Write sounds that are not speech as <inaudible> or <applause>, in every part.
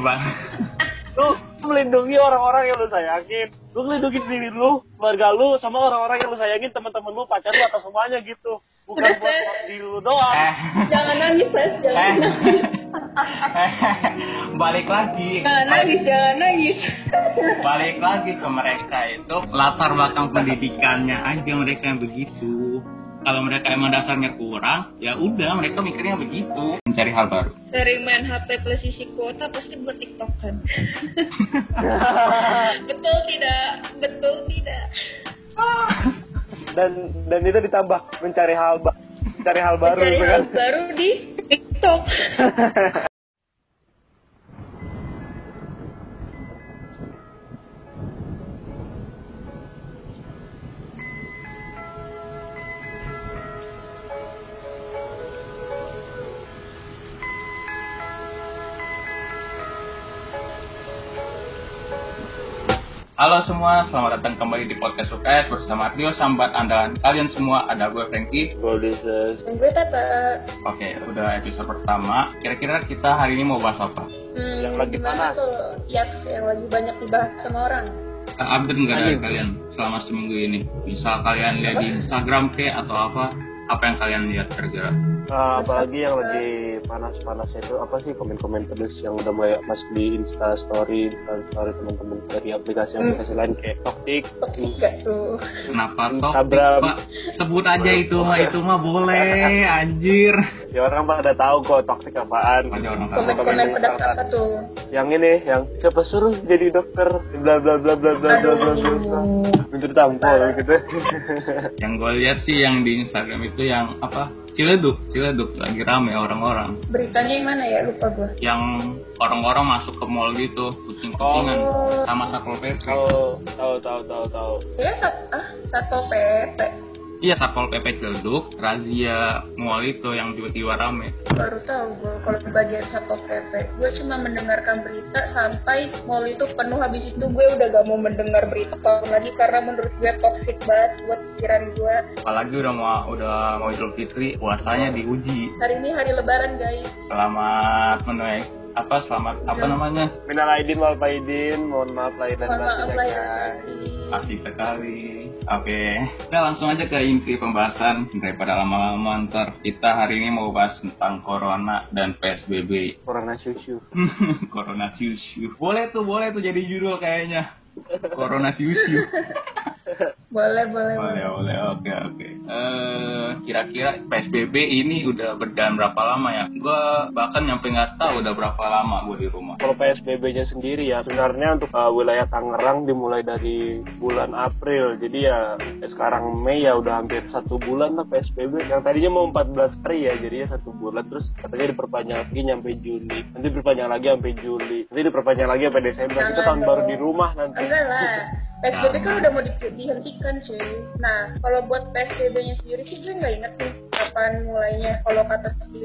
bang. Lu melindungi orang-orang yang lu sayangin. Lu melindungi diri lu keluarga lu sama orang-orang yang lu sayangin teman-teman lu pacar lu atau semuanya gitu. Bukan Udah, buat diri lu doang. Eh. Jangan nangis, Ses. Jangan eh. nangis. balik lagi. Jangan nangis, jangan nangis. balik lagi ke mereka itu latar belakang pendidikannya aja mereka yang begitu kalau mereka emang dasarnya kurang ya udah mereka mikirnya begitu mencari hal baru Sering main HP plus isi kuota pasti buat TikTok kan. <laughs> Betul tidak? Betul tidak? <laughs> dan dan itu ditambah mencari hal ba- mencari hal baru Mencari gitu hal kan baru di TikTok. <laughs> Halo semua, selamat datang kembali di podcast UKS bersama trio sambat andalan kalian semua. Ada gue Frankie. Goldises Dan gue Tata. Oke, udah episode pertama. Kira-kira kita hari ini mau bahas apa? Hmm, Yang lagi panas. tuh? Yes, yang lagi banyak dibahas sama orang. Kita update nggak dari kalian selama seminggu ini? Bisa kalian lihat di Instagram ke atau apa? Apa yang kalian lihat kira-kira? Nah, apalagi yang lagi panas-panas itu apa sih komen-komen pedes yang udah mulai masuk di Insta Story, Insta Story teman-teman dari aplikasi-aplikasi hmm. lain kayak Toktik. Gitu. Kenapa Instagram? Sebut aja itu mah itu mah boleh, anjir. <laughs> Ya orang mah ada tahu kok Toktik apaan. Komen-komen pedes apa tuh? Yang ini, yang siapa suruh jadi dokter? Bla bla bla bla bla bla bla bla. Mencuri tampol gitu. Yang gue lihat sih yang di Instagram itu yang apa? Ciledug, Ciledug lagi rame orang-orang. Beritanya yang mana ya? Lupa gue. Yang orang-orang masuk ke mall gitu, kucing-kucingan Oh. sama satpol pp. Tahu, tahu, tahu, tahu, tahu. Ya, sat ah, Satpol PP. Iya satpol pp Ciledug, razia mall itu yang tiba-tiba rame. Baru tahu gue kalau di bagian Satpol PP. Gue cuma mendengarkan berita sampai mall itu penuh. Habis itu gue udah gak mau mendengar berita apa lagi karena menurut gue toxic banget buat pikiran gue. Apalagi udah mau udah mau Idul Fitri, puasanya diuji. Hari ini hari Lebaran guys. Selamat menuai apa selamat apa namanya? Minal aidin wal faidin, mohon maaf lahir dan batin lah ya ya. guys. Asik sekali. Oke, kita langsung aja ke inti pembahasan daripada lama-lama ntar kita hari ini mau bahas tentang corona dan PSBB. Corona susu. <laughs> corona siusiu. Boleh tuh, boleh tuh jadi judul kayaknya. Corona siusiu. <laughs> Boleh, boleh, Boleh, boleh. boleh. Oke, oke. Eh, kira-kira PSBB ini udah berjalan berapa lama ya? Gua bahkan nyampe nggak tahu udah berapa lama gue di rumah. Kalau PSBB-nya sendiri ya, sebenarnya untuk uh, wilayah Tangerang dimulai dari bulan April. Jadi ya eh, sekarang Mei ya udah hampir satu bulan lah PSBB. Yang tadinya mau 14 hari ya, jadinya satu bulan. Terus katanya diperpanjang lagi sampai Juli. Nanti diperpanjang lagi sampai Juli. Nanti diperpanjang lagi sampai Desember. Itu Jangan tahun baru di rumah nanti. Enggak lah. PSBB kan udah mau di- dihentikan cuy. Nah, kalau buat PSBB-nya sendiri sih gue nggak inget nih kapan mulainya. Kalau kata si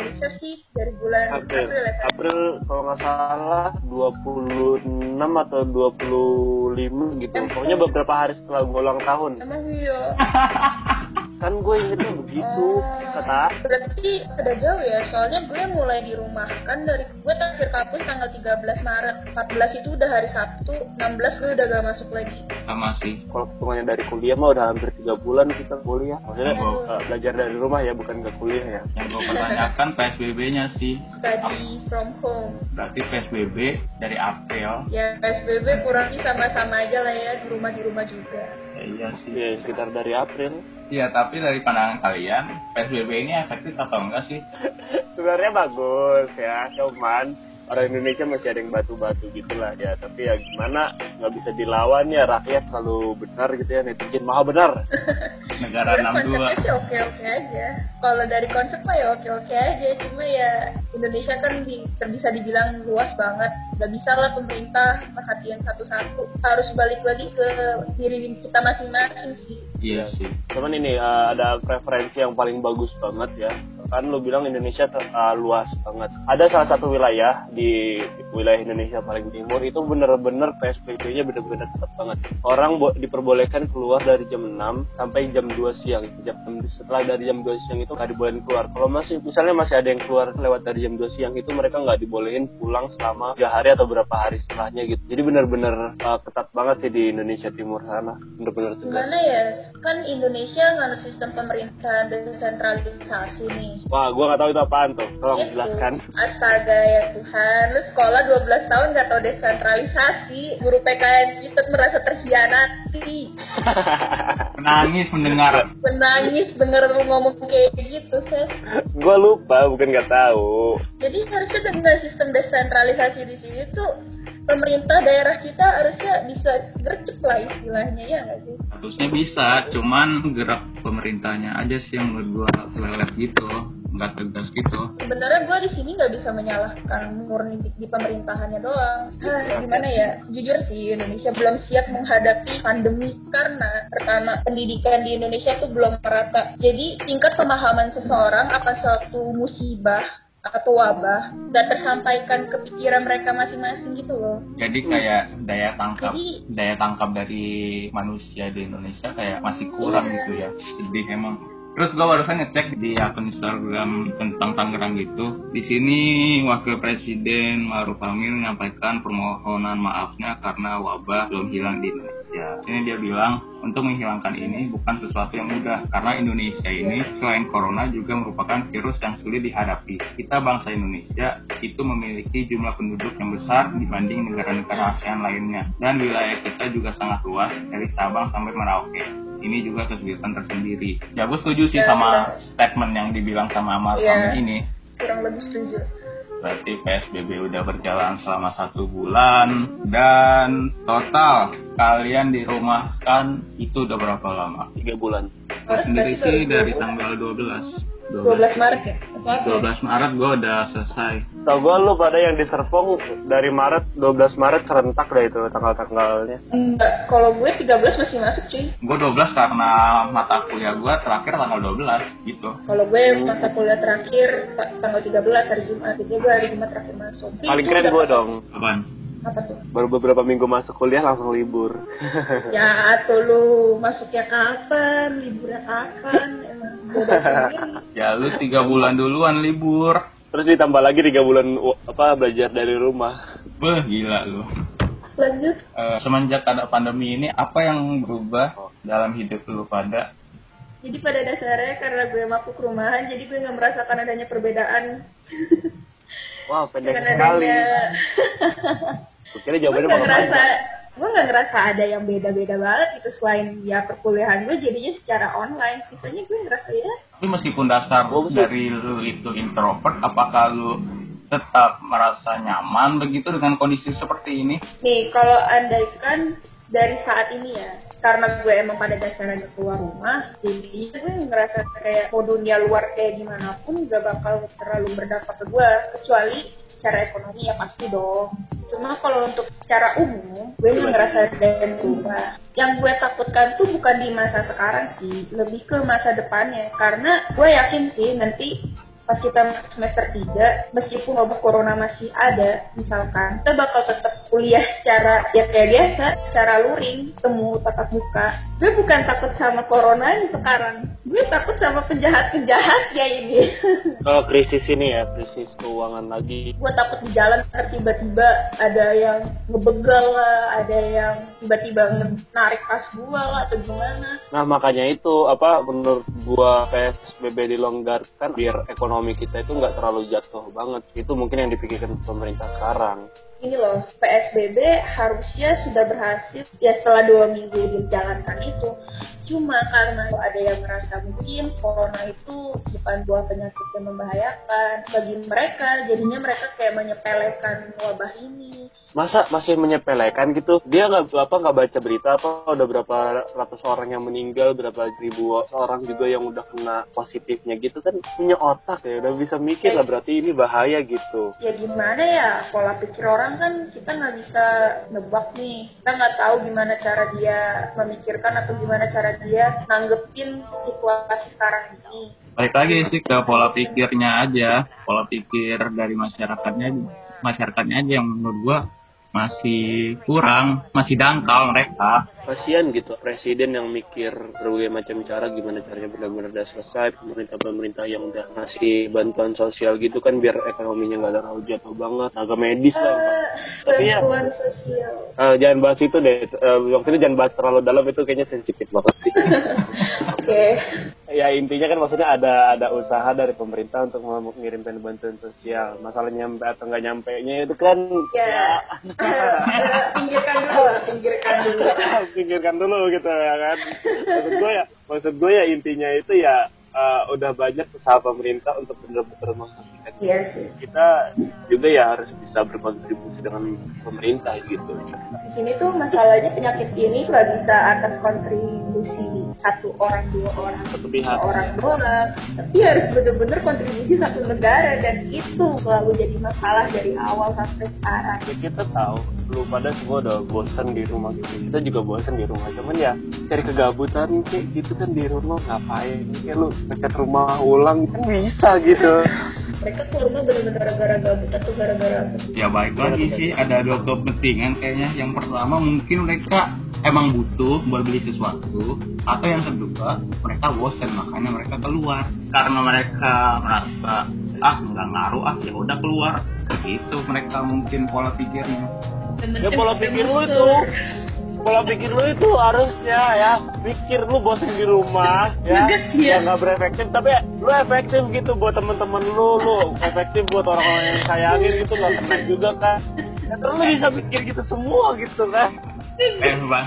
Lisa sih dari bulan April. April ya. Sat? April kalau nggak salah 26 atau 25 gitu. Pokoknya beberapa hari setelah gue ulang tahun. Emang iya. <laughs> Kan gue ingetnya begitu, Oh, kata. Berarti udah jauh ya, soalnya gue mulai di rumah kan dari gue terakhir kampus tanggal 13 Maret 14 itu udah hari Sabtu 16 gue udah gak masuk lagi Sama sih. kalau hitungannya dari kuliah mah udah hampir tiga bulan kita kuliah maksudnya Oh. eh, belajar dari rumah ya bukan ke kuliah ya Yang gue pertanyakan PSBB-nya sih. study from home Berarti PSBB dari April. ya PSBB kurang lebih sama-sama aja lah ya di rumah di rumah juga Ya, iya sih. ya sekitar dari April Iya, tapi dari pandangan kalian, PSBB ini efektif atau enggak sih? <laughs> sebenarnya bagus ya cuman orang Indonesia masih ada yang batu-batu gitulah ya. Tapi ya gimana nggak bisa dilawan ya rakyat selalu benar gitu ya netizen maha benar. <laughs> Negara 62. konsepnya sih oke-oke aja. Kalau dari konsep mah ya oke-oke aja cuma ya Indonesia kan di, bisa dibilang luas banget. Gak bisa lah pemerintah perhatian satu-satu. Harus balik lagi ke diri kita masing-masing sih Iya sih. cuman ini eh, ada preferensi yang paling bagus banget ya kan lu bilang Indonesia ter- eh, luas banget ada salah satu wilayah di wilayah Indonesia paling timur itu bener-bener PSBB-nya bener-bener ketat banget. Orang bo- diperbolehkan keluar dari jam 6 sampai jam 2 siang. Jam, setelah dari jam 2 siang itu nggak dibolehin keluar. Kalau masih misalnya masih ada yang keluar lewat dari jam 2 siang itu mereka nggak dibolehin pulang selama 3 hari atau berapa hari setelahnya gitu. Jadi bener-bener uh, ketat banget sih di Indonesia Timur sana. Bener-bener tegas. Gimana ya? Kan Indonesia nganut sistem pemerintahan desentralisasi nih. Wah, gua nggak tahu itu apaan tuh. Tolong Gitu. jelaskan. Astaga ya Tuhan, lu sekolah 12 tahun gak tau desentralisasi, guru PKN kita merasa terhianati, <laughs> Menangis mendengar. menangis denger lu ngomong kayak gitu, Ses. gua lupa, bukan nggak tahu. Jadi harusnya dengan sistem desentralisasi di sini tuh pemerintah daerah kita harusnya bisa gercep lah istilahnya ya nggak sih? Harusnya bisa, cuman gerak pemerintahnya aja sih yang menurut gua lelet gitu, nggak tegas gitu. Sebenarnya gue di sini nggak bisa menyalahkan murni di, di pemerintahannya doang. Hah, gimana ya? Jujur sih Indonesia belum siap menghadapi pandemi karena pertama pendidikan di Indonesia tuh belum merata. Jadi tingkat pemahaman seseorang apa suatu musibah atau wabah nggak tersampaikan ke pikiran mereka masing-masing gitu loh. Jadi kayak daya tangkap, Jadi- daya tangkap dari manusia di Indonesia kayak masih kurang Iya. gitu ya. Sedih emang. Terus gue barusan ngecek di akun Instagram tentang Tangerang gitu. Di sini Wakil Presiden Maruf Amin menyampaikan permohonan maafnya karena wabah belum hilang di Indonesia. Ini dia bilang untuk menghilangkan ini bukan sesuatu yang mudah karena Indonesia ini selain corona juga merupakan virus yang sulit dihadapi. Kita bangsa Indonesia itu memiliki jumlah penduduk yang besar dibanding negara-negara ASEAN lainnya dan wilayah kita juga sangat luas dari Sabang sampai Merauke ini juga kesulitan tersendiri. Ya gue setuju sih Ya, sama statement yang dibilang sama Iya. Amin ini. Kurang lebih setuju. Berarti PSBB udah berjalan selama satu bulan dan total kalian dirumahkan itu udah berapa lama? Tiga bulan. Gue sendiri sih dari tanggal 12. 12 Maret ya? Atau apa? 12 Maret gue udah selesai. Tau gue lu pada yang di Serpong dari Maret 12 Maret serentak dah itu tanggal-tanggalnya. Enggak, kalau gue 13 masih masuk cuy. Gue 12 karena mata kuliah gue terakhir tanggal 12 gitu. Kalau gue mata kuliah terakhir ta- tanggal 13 hari Jumat, jadi gue hari Jumat terakhir masuk. Paling keren gue dong. Apaan? Apa tuh? Baru beberapa minggu masuk kuliah langsung libur. Ya tuh lu masuknya kapan, liburnya kapan. <laughs> Ya lu tiga bulan duluan libur. Terus ditambah lagi tiga bulan apa belajar dari rumah. Beh gila lu. Lanjut, Eh, semenjak ada pandemi ini apa yang berubah dalam hidup lu pada? jadi pada dasarnya karena gue mabuk rumahan, jadi gue nggak merasakan adanya perbedaan Wah <laughs> pendek sekali. adanya. Gue kira gue jawabannya nggak mau ngerasa, gue nggak ngerasa ada yang beda-beda banget gitu selain ya perkuliahan gue jadinya secara online. Sisanya gue ngerasa ya Tapi meskipun dasar Oh, dari lu itu introvert, apakah lu tetap merasa nyaman begitu dengan kondisi seperti ini? Nih, kalau andaikan dari saat ini ya, karena gue emang pada dasarnya keluar rumah, jadi gue ngerasa kayak mau dunia luar kayak gimana pun gak bakal terlalu berdampak ke gue, kecuali secara ekonomi ya pasti dong. Cuma kalau untuk secara umum, gue nggak ngerasa yang berubah. Yang gue takutkan tuh bukan di masa sekarang sih, lebih ke masa depannya. Karena gue yakin sih nanti pas kita semester 3, meskipun wabah corona masih ada, misalkan, kita bakal tetap kuliah secara, ya kayak biasa, secara luring, temu tatap muka. Gue bukan takut sama corona sekarang, gue takut sama penjahat-penjahatnya ini. Kalau <laughs> krisis ini ya, krisis keuangan lagi. gue takut di jalan tiba-tiba ada yang ngebegal lah, ada yang tiba-tiba narik tas gue lah, atau gimana. Nah makanya itu apa menurut gua PSBB dilonggarkan biar ekonomi kita itu nggak terlalu jatuh banget. Itu mungkin yang dipikirkan pemerintah sekarang. Ini loh PSBB harusnya sudah berhasil ya setelah dua minggu dijalankan itu cuma karena ada yang merasa mungkin corona itu bukan buah penyakit yang membahayakan bagi mereka jadinya mereka kayak menyepelekan wabah ini Masa masih menyepelekan gitu? Dia nggak apa nggak baca berita apa udah berapa ratus orang yang meninggal, berapa ribu orang juga yang udah kena positifnya gitu kan punya otak ya udah bisa mikir lah berarti ini bahaya gitu. ya gimana ya pola pikir orang kan kita nggak bisa nebak nih kita nggak tahu gimana cara dia memikirkan atau gimana cara dia nanggepin situasi sekarang ini Balik lagi sih ke pola pikirnya aja, pola pikir dari masyarakatnya masyarakatnya aja yang menurut gua masih kurang, masih dangkal mereka. Kasihan gitu presiden yang mikir berbagai macam cara gimana caranya benar-benar udah selesai pemerintah-pemerintah yang udah ngasih bantuan sosial gitu kan biar ekonominya nggak terlalu jatuh banget agak medis lah. Eh, Tapi ya- bantuan sosial. Eh, jangan bahas itu deh Eh, waktu itu jangan bahas terlalu dalam itu kayaknya sensitif banget sih. <laughs> Oke. Ya intinya kan maksudnya ada ada usaha dari pemerintah untuk mengirimkan bantuan sosial. Masalah nyampe atau nggak nyampe nya itu kan ya. Eh, <laughs> pinggirkan dulu pinggirkan dulu <laughs> pikirkan dulu gitu ya kan? Maksud gue ya maksud gue ya intinya itu ya eh, udah banyak usaha pemerintah untuk benar-benar menghentikan iya sih. kita juga ya harus bisa berkontribusi dengan pemerintah gitu. Di sini tuh masalahnya penyakit ini nggak bisa atas kontribusi satu orang dua orang satu pihak. orang doang. Tapi harus bener-bener kontribusi satu negara dan itu selalu jadi masalah dari awal sampai sekarang. Ya kita tahu lu pada semua udah bosan di rumah gitu kita juga bosan di rumah cuman ya cari kegabutan kayak gitu kan di rumah ngapain kayak lu ngecat rumah ulang kan bisa gitu <laughs> mereka keluar rumah bener-bener gara-gara gabut atau gara-gara Ya baik lagi sih, ada dua kepentingan kayaknya. Yang pertama mungkin mereka emang butuh buat beli sesuatu, atau yang kedua mereka bosan makanya mereka keluar. Karena mereka merasa ah nggak ngaruh ah ya udah keluar. Gitu mereka mungkin pola pikirnya. Ya pola pikir lu itu. Pola pikir lu itu harusnya ya pikir lu bosan di rumah ya. Dia. ya nggak berefektif. Tapi lu efektif gitu buat temen-temen lu lu efektif buat orang-orang yang sayangin gitu nggak kena juga kan. Ya, terus lu bisa pikir gitu semua gitu kan. Eh bang,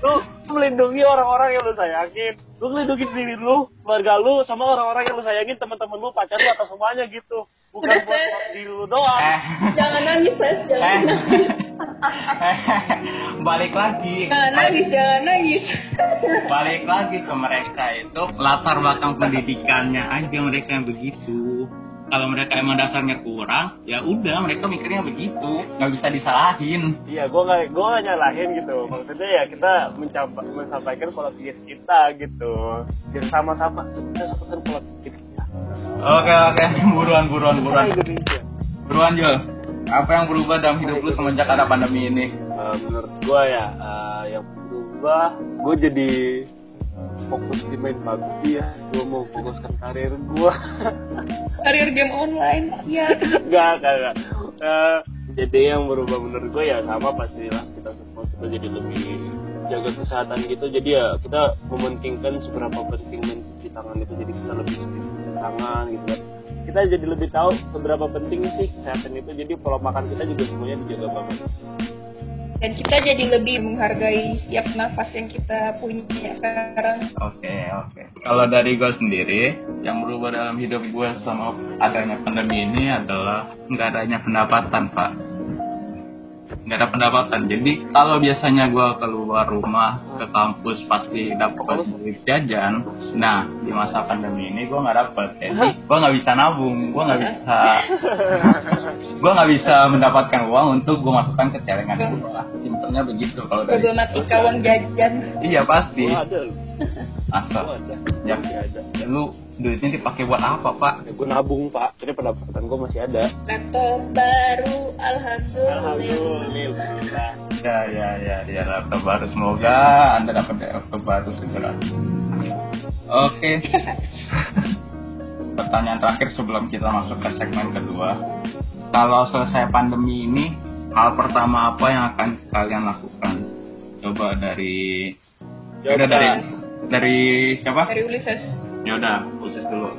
lu melindungi orang-orang yang lu sayangin. Lu melindungi diri lu keluarga lu sama orang-orang yang lu sayangin teman-teman lu pacar lu atau semuanya gitu bukan Udah, buat diri lu doang. Eh, jangan nangis Mas eh, jangan nangis. <laughs> Balik lagi. jangan nangis jangan nangis. Balik lagi ke mereka itu latar belakang pendidikannya aja mereka yang begitu. Kalau mereka emang dasarnya kurang ya udah mereka mikirnya begitu. Nggak bisa disalahin. Iya, gue gak, gua gak nyalahin gitu. Maksudnya ya kita mencapa, menyampaikan pola pikir kita gitu. Biar sama-sama kita satukan pola pikir kita. Oke oke <laughs> buruan buruan buruan Indonesia. buruan Jul apa yang berubah dalam hidup lu semenjak ada pandemi ini Eh, menurut gue ya, eh, yang berubah, gue jadi fokus di main PUBG ya. Gue mau fokuskan karir gue. <laughs> karir game online ya Enggak, enggak, enggak. Eh, jadi yang berubah menurut gue ya sama pastilah kita semua kita jadi lebih jaga kesehatan gitu jadi ya kita mementingkan seberapa penting mencuci tangan itu jadi kita lebih tangan gitu kan kita jadi lebih tahu seberapa penting sih kesehatan itu jadi pola makan kita juga semuanya dijaga banget dan kita jadi lebih menghargai setiap nafas yang kita punya sekarang Oke oke. Kalau dari gue sendiri, yang berubah dalam hidup gue sama adanya pandemi ini adalah nggak adanya pendapatan pak. Nggak ada pendapatan. Jadi kalau biasanya gue keluar rumah ke kampus pasti dapat duit jajan. Nah di masa pandemi ini gue nggak dapet. Jadi gue nggak bisa nabung. Gue nggak bisa. gue nggak bisa mendapatkan uang untuk gue masukkan ke celengan gue. Simpelnya begitu kalau dari. problematika uang jajan Iya pasti. Asal. Ya. lu duitnya dipakai buat apa pak? Ya, gue nabung pak. Jadi pendapatan gue masih ada. Laptop baru alhamdulillah. Alhamdulillah ya ya ya ya laptop baru. Semoga anda dapat laptop baru segera. Oke. <laughs> Pertanyaan terakhir sebelum kita masuk ke segmen kedua. Kalau selesai pandemi ini hal pertama apa yang akan kalian lakukan? Coba dari ya udah dari dari siapa? Dari Ulysses ya udah khusus dulu.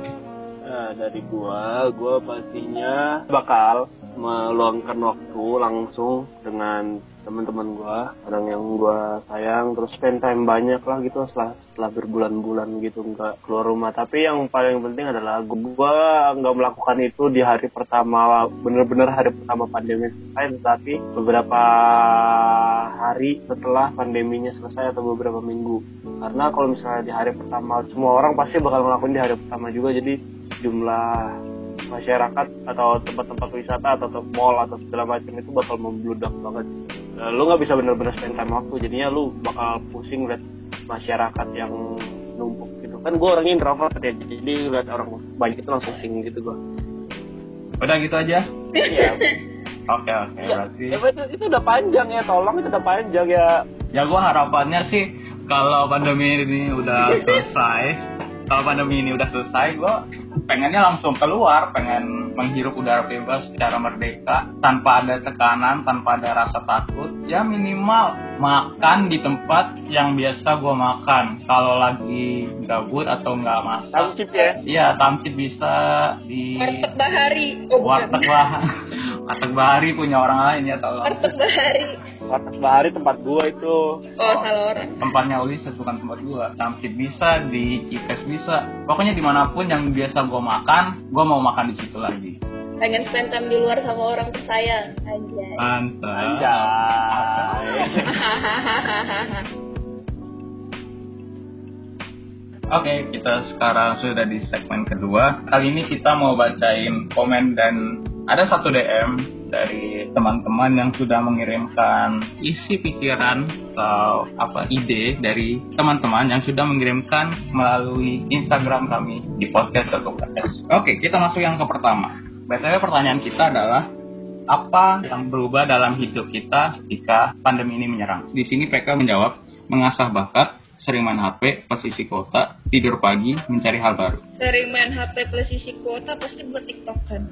Nah, dari gua, gua pastinya bakal meluangkan waktu langsung dengan teman-teman gua, orang yang gua sayang, terus spend time banyak lah gitu setelah setelah berbulan-bulan gitu nggak keluar rumah. Tapi yang paling penting adalah gua nggak melakukan itu di hari pertama, bener-bener hari pertama pandemi selesai, tetapi beberapa hari setelah pandeminya selesai atau beberapa minggu. Karena kalau misalnya di hari pertama semua orang pasti bakal ngelakuin di hari pertama juga, jadi jumlah masyarakat atau tempat-tempat wisata atau mall atau segala macam itu bakal membludak banget. Eh, lu nggak bisa benar-benar spend time waktu, jadinya lu bakal pusing liat masyarakat yang numpuk gitu. Kan gue orangnya introvert ya, jadi liat orang banyak itu langsung pusing gitu gue. udah gitu aja Iya, Oke oke Ya, berarti. ya, itu, itu udah panjang ya, tolong itu udah panjang ya. Ya gue harapannya sih kalau pandemi ini udah selesai, kalau pandemi ini udah selesai, gue pengennya langsung keluar, pengen menghirup udara bebas secara merdeka, tanpa ada tekanan, tanpa ada rasa takut. Ya minimal makan di tempat yang biasa gue makan. Kalau lagi gabut atau nggak masak, Tamcip ya. Iya, tamcip bisa di Warteg Bahari. Oh, warteg bah <laughs> warteg bahari punya orang lain ya tolong. Warteg Bahari. Warteg Bahari tempat gua itu. Oh, salah orang. tempatnya Ulysses bukan tempat gua Tamsit bisa di Cikes bisa pokoknya di mana pun yang biasa gua makan gua mau makan di situ lagi Pengen spend time di luar sama orang tersayang. Anjay. mantap Anjay. Oke, kita sekarang sudah di segmen kedua. Kali ini kita mau bacain komen dan ada satu DM dari teman-teman yang sudah mengirimkan isi pikiran atau apa ide dari teman-teman yang sudah mengirimkan melalui Instagram kami di podcast podcast. Oke, kita masuk yang ke pertama. BTW pertanyaan kita adalah apa yang berubah dalam hidup kita ketika pandemi ini menyerang? Di sini PK menjawab mengasah bakat, sering main HP, posisi kota, tidur pagi, mencari hal baru. Sering main HP plus isi kuota pasti buat TikTok kan.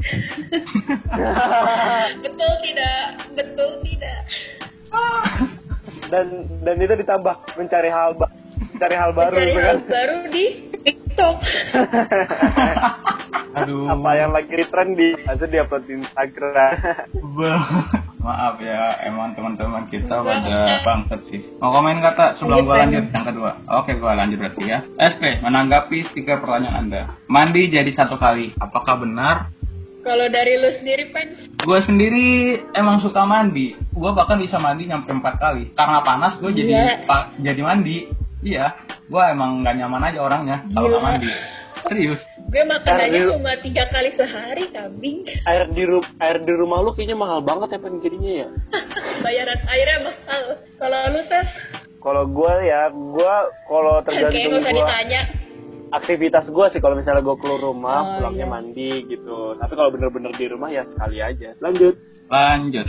<laughs> Betul tidak? Betul tidak? dan dan itu ditambah mencari hal ba- mencari hal baru Mencari gitu hal kan. baru di TikTok. <laughs> Aduh. Apa yang lagi tren di diupload di Instagram. Maaf ya, emang teman-teman kita pada bangsat sih. Mau komen kata sebelum gua lanjut yang kedua. Oke, gua lanjut berarti ya. SP, menanggapi tiga pertanyaan Anda. Mandi jadi satu kali. Apakah benar? Kalau dari lu sendiri, Pens? Gue sendiri emang suka mandi. Gue bahkan bisa mandi nyampe empat kali. Karena panas, gue jadi pa- jadi mandi. Iya, gue emang nggak nyaman aja orangnya kalau nggak Gila. mandi. Serius. Gue makan aja cuma tiga kali sehari, kambing. <laughs> air di ru air di rumah lu kayaknya mahal banget ya pen jadinya ya. Bayaran airnya mahal. Kalau lu, Tes? Kalau gua ya, gua kalau tergantung gua ditanya. aktivitas gua sih kalau misalnya gua keluar rumah, Oh, pulangnya iya. mandi gitu. Tapi kalau bener-bener di rumah ya sekali aja. Lanjut. Lanjut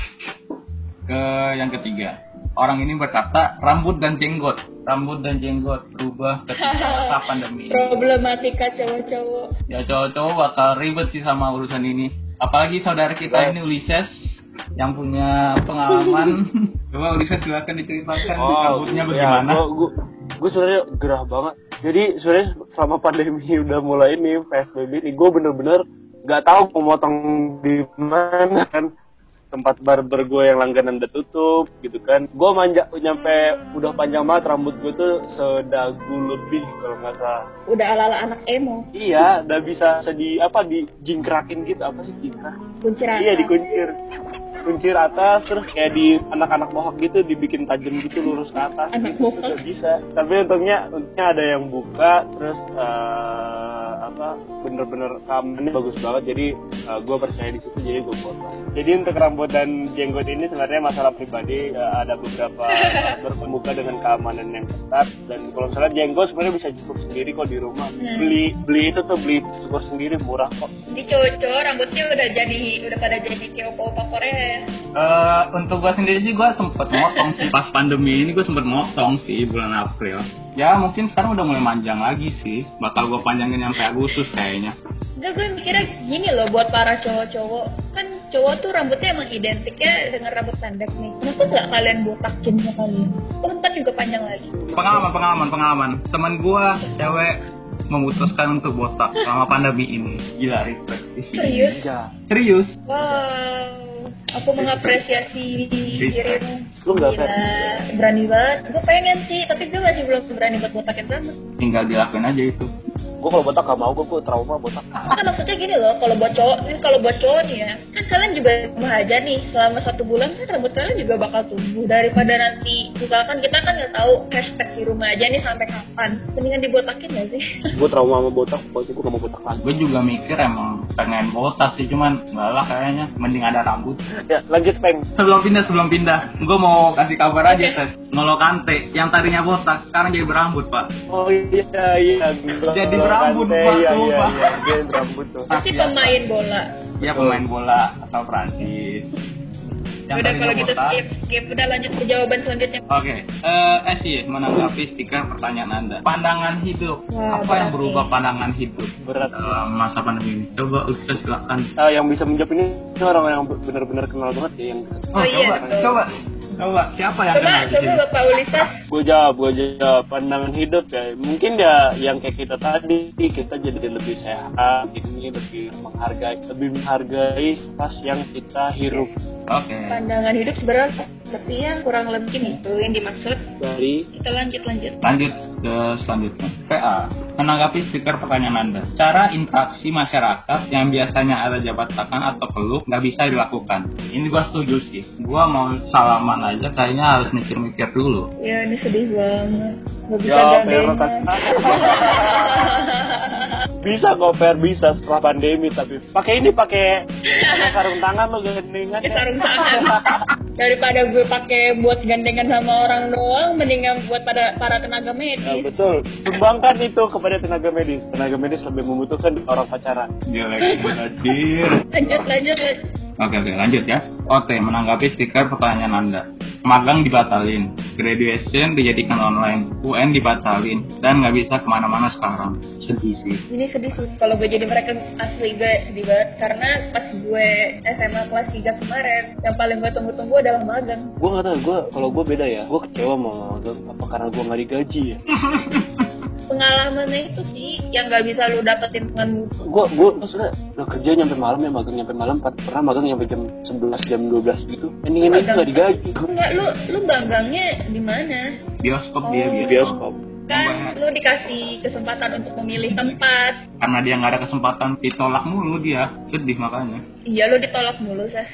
ke yang ketiga. Orang ini berkata rambut dan jenggot, rambut dan jenggot berubah ketika <laughs> masa pandemi. Problematika cowok-cowok. Ya cowok-cowok bakal ribet sih sama urusan ini. Apalagi saudara kita ini Ulises yang punya pengalaman. <laughs> Coba Ulises silakan diceritakan rambutnya bagaimana. Ya, gua, gua, gua sebenarnya gerah banget. Jadi sebenarnya selama pandemi <laughs> udah mulai ini PSBB ini, gue bener-bener nggak tahu mau motong di mana kan tempat barber gue yang langganan udah tutup gitu kan. Gue manja nyampe udah panjang banget rambut gue tuh sedagu lebih kalau nggak salah. Udah ala-ala anak emo. iya udah bisa bisa di apa di jingkrakin gitu. Apa sih jingkrak? Kunciran. iya dikuncir. Kuncir atas terus kayak di anak-anak mohawk gitu dibikin tajam gitu lurus ke atas. Anak gitu, bisa. Tapi untungnya untungnya ada yang buka terus eh, apa bener-bener kamarnya bagus banget. Jadi gue percaya di situ jadi gue potong jadi untuk rambut dan jenggot ini sebenarnya masalah pribadi. Eh, ada beberapa <laughs> bermuka dengan keamanan yang ketat. Dan kalau misalnya jenggot sebenarnya bisa cukur sendiri kok di rumah. Hmm. beli beli itu tuh beli cukur sendiri murah kok. Di cowok rambutnya udah jadi udah pada jadi kayak opa-opa Korea ya. Eh, untuk gua sendiri sih gua sempet motong sih. Pas pandemi ini gua sempet motong sih bulan April. Ya mungkin sekarang udah mulai manjang lagi sih. Bakal gua panjangin sampai Agustus kayaknya. Enggak gue mikirnya gini loh buat para cowok-cowok kan cowok tuh rambutnya emang identiknya dengan rambut pendek nih kenapa nggak kalian botakin sekalian Kan kan juga panjang lagi Pengalaman, pengalaman, pengalaman. Teman gua cewek memutuskan untuk botak selama pandemi ini. Gila respect. serius ya Serius. wow aku mengapresiasi dirimu. Lu nggak Gila, berani banget. Gue pengen sih tapi gue masih belum berani buat botakin rambut Tinggal dilakuin aja itu. gue kalau botak gak mau gue gue trauma botak. Kan maksudnya gini loh kalau buat cowok ini kalau buat cowok nih ya kan kalian juga rumah aja nih selama satu bulan kan rambut kalian juga bakal tumbuh. Daripada nanti misalkan kita kan nggak tahu hashtag di rumah aja nih sampai kapan. Mendingan dibotakin gak sih? Gue trauma sama botak pokoknya gue gak mau botak lagi. Gue juga mikir emang pengen botak sih, cuman enggak lah kayaknya. Mending ada rambut. ya lanjut peng Sebelum pindah, sebelum pindah, gue mau kasih kabar aja tes. Nolo Kante, yang tadinya botak, sekarang jadi berambut pak. oh iya iya Jadi berambut, Pak, iya iya sumpah. iya dia berambut tuh pasti pemain bola Dia pemain bola asal Prancis. Yang udah kalau gitu skip skip udah lanjut ke jawaban selanjutnya Oke, eh eh sih menanggapi stiker pertanyaan Anda. Pandangan hidup. Wah, Apa yang berat berubah nih. pandangan hidup Berat. dalam masa pandemi ini? Coba Ustaz silakan. Ah, yang bisa menjawab ini orang yang benar-benar kenal banget ya yang Oh, iya, coba, betul. coba, coba. Siapa yang coba coba bapak Ulisas gue jawab gue jawab. Pandangan hidup ya. Mungkin ya yang kayak kita tadi kita jadi lebih sehat ini lebih menghargai lebih menghargai pas yang kita hirup. Oke. pandangan hidup sebenarnya seperti yang kurang lebih itu yang dimaksud. Dari kita lanjut lanjut. Lanjut ke selanjutnya. PA, menanggapi stiker pertanyaan Anda. Cara interaksi masyarakat yang biasanya ada jabat tangan atau peluk nggak bisa dilakukan. Ini gua setuju sih. Gua mau salaman aja kayaknya harus mikir-mikir dulu. ya ini sedih banget nggak bisa Ya, <laughs> bisa kok fair bisa setelah pandemi tapi pakai ini pakai sarung tangan lo gandengan Pakai sarung tangan. <laughs> daripada gue pakai buat gandengan sama orang doang mendingan buat pada para tenaga Ya, medis betul sumbangkan itu kepada tenaga medis tenaga medis lebih membutuhkan orang pacaran Jelek hadir. lanjut lanjut lanjut. Oke oke lanjut ya. Oke menanggapi stiker pertanyaan Anda. Magang dibatalin, graduation dijadikan online, UN dibatalin, dan nggak bisa ke mana-mana sekarang. Sedih sih. ini sedih sih kalau gue jadi mereka asli gue sedih banget karena pas gue SMA kelas 3 kemarin yang paling gue tunggu-tunggu adalah magang gue nggak tahu gue kalau gue beda ya gue kecewa magang apa karena gue nggak digaji ya <laughs> pengalamannya itu sih yang gak bisa lu dapetin dengan gue gue maksudnya udah kerja nyampe malam ya magang nyampe malam per- pernah magang nyampe jam 11 jam 12 gitu ini ini nggak digaji enggak lu lu magangnya di mana Bioskop dia Oh. bioskop. bioskop kan lu dikasih kesempatan untuk memilih tempat Karena dia nggak ada kesempatan ditolak mulu dia. Sedih makanya. iya lu ditolak mulu sas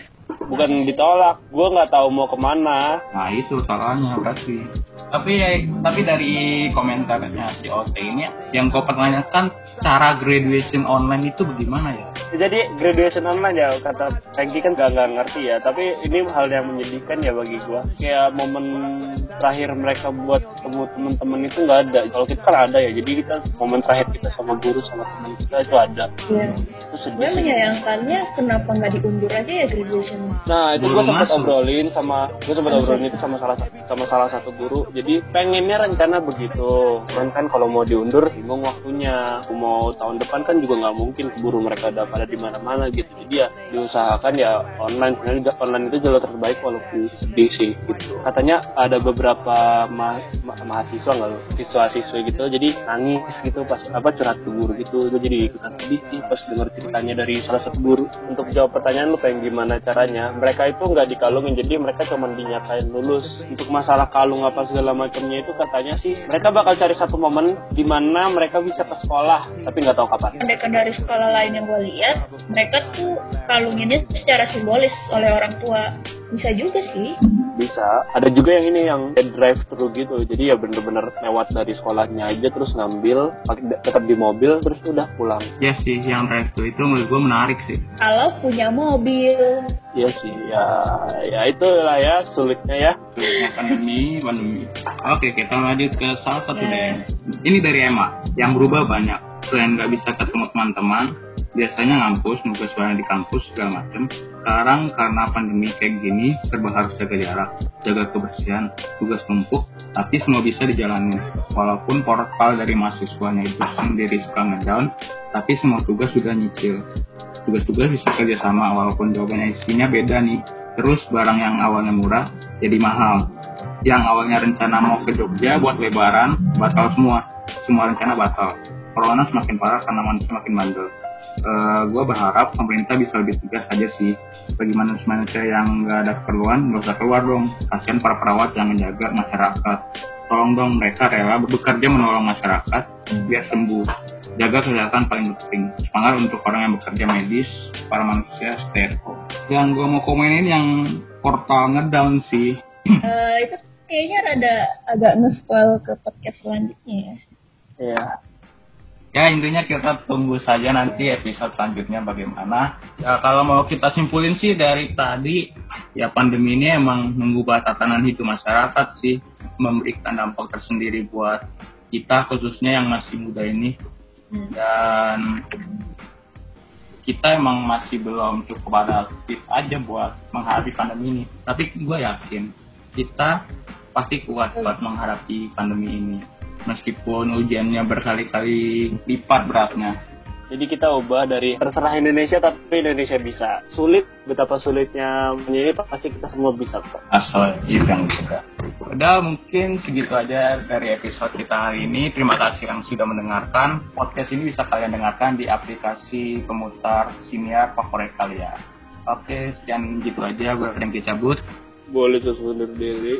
bukan ditolak gue nggak tahu mau ke mana Nah itu salahnya berarti. Tapi tapi dari komentarnya si OT ini yang kau pertanyakan cara graduation online itu bagaimana ya? jadi graduation online ya kata Frankie kan gak, nggak ngerti ya. Tapi ini hal yang menyedihkan ya bagi gue kayak momen terakhir mereka buat ketemu teman-teman itu nggak ada. Kalau kita kan ada ya. Jadi kita momen terakhir kita sama guru sama teman kita itu ada. Iya. Gue menyayangkannya kenapa nggak diundur aja ya graduation? Nah itu gue Belum sempat obrolin sama gue sempat obrolin itu sama salah sama salah satu guru. Jadi pengennya rencana begitu. Cuman kan kalau mau diundur bingung waktunya. Mau tahun depan kan juga nggak mungkin keburu mereka udah pada di mana-mana gitu. Jadi ya diusahakan ya online. Sebenarnya online itu jalur terbaik walaupun sedih sih gitu. Katanya ada beberapa ma ma- mahasiswa nggak lo siswa-siswa gitu jadi nangis gitu pas apa curhat ke gitu gue jadi ikutan sedih sih pas denger ceritanya dari salah satu guru untuk jawab pertanyaan lu pengen gimana caranya mereka itu nggak dikalungin jadi mereka cuma dinyatain lulus untuk masalah kalung apa segala macamnya itu katanya sih mereka bakal cari satu momen di mana mereka bisa ke sekolah tapi nggak tahu kapan. Mereka dari sekolah lain yang gue lihat mereka tuh kalunginnya secara simbolis oleh orang tua bisa juga sih. Bisa. Ada juga yang ini yang drive thru gitu. Jadi ya bener-bener lewat dari sekolahnya aja terus ngambil pakai tetap di mobil terus udah pulang. Ya sih yang drive thru itu menurut gue menarik sih. kalau punya mobil. Iya sih, ya, ya itulah ya sulitnya ya. pandemi pandemi. Oke kita lanjut ke salah satu Ya. deh. Ini dari Emma yang berubah banyak. Selain nggak bisa ketemu teman-teman biasanya ngampus nugas bareng di kampus segala macem. Sekarang karena pandemi kayak gini serba harus jaga jarak jaga kebersihan tugas numpuk tapi semua bisa dijalani. Walaupun portal dari mahasiswanya itu sendiri suka ngedown tapi semua tugas sudah nyicil. Tugas-tugas bisa kerjasama walaupun jawabannya isinya beda nih. Terus barang yang awalnya murah jadi mahal. Yang awalnya rencana mau ke Jogja buat lebaran batal semua. Semua rencana batal. Corona semakin parah karena manusia semakin bandel gue berharap pemerintah bisa lebih tegas aja sih. Bagi manusia-manusia yang nggak ada keperluan nggak usah keluar dong. Kasihan para perawat yang menjaga masyarakat. Tolong dong mereka rela bekerja menolong masyarakat biar sembuh. Jaga kesehatan paling penting. Semangat untuk orang yang bekerja medis para manusia stay at home. Yang gue mau komenin yang portal ngedown sih. <clears throat> Eh, itu kayaknya rada agak nge-spoil ke podcast selanjutnya ya. Iya. Ya intinya kita tunggu saja nanti episode selanjutnya bagaimana ya kalau mau kita simpulin sih dari tadi ya pandemi ini emang mengubah tatanan hidup masyarakat sih memberikan dampak tersendiri buat kita khususnya yang masih muda ini Hmm. dan kita emang masih belum cukup adaptif aja buat menghadapi pandemi ini. Tapi gue yakin kita pasti kuat buat menghadapi pandemi ini. Meskipun ujiannya berkali-kali lipat beratnya. Jadi kita ubah dari terserah Indonesia tapi Indonesia bisa. Sulit, betapa sulitnya menyanyi pasti kita semua bisa kok. Asal itu yang suka. Udah mungkin segitu aja dari episode kita hari ini. Terima kasih yang sudah mendengarkan. Podcast ini bisa kalian dengarkan di aplikasi pemutar siniar favorit kalian. Oke, sekian gitu aja. Gue Franky cabut. Boleh susun diri.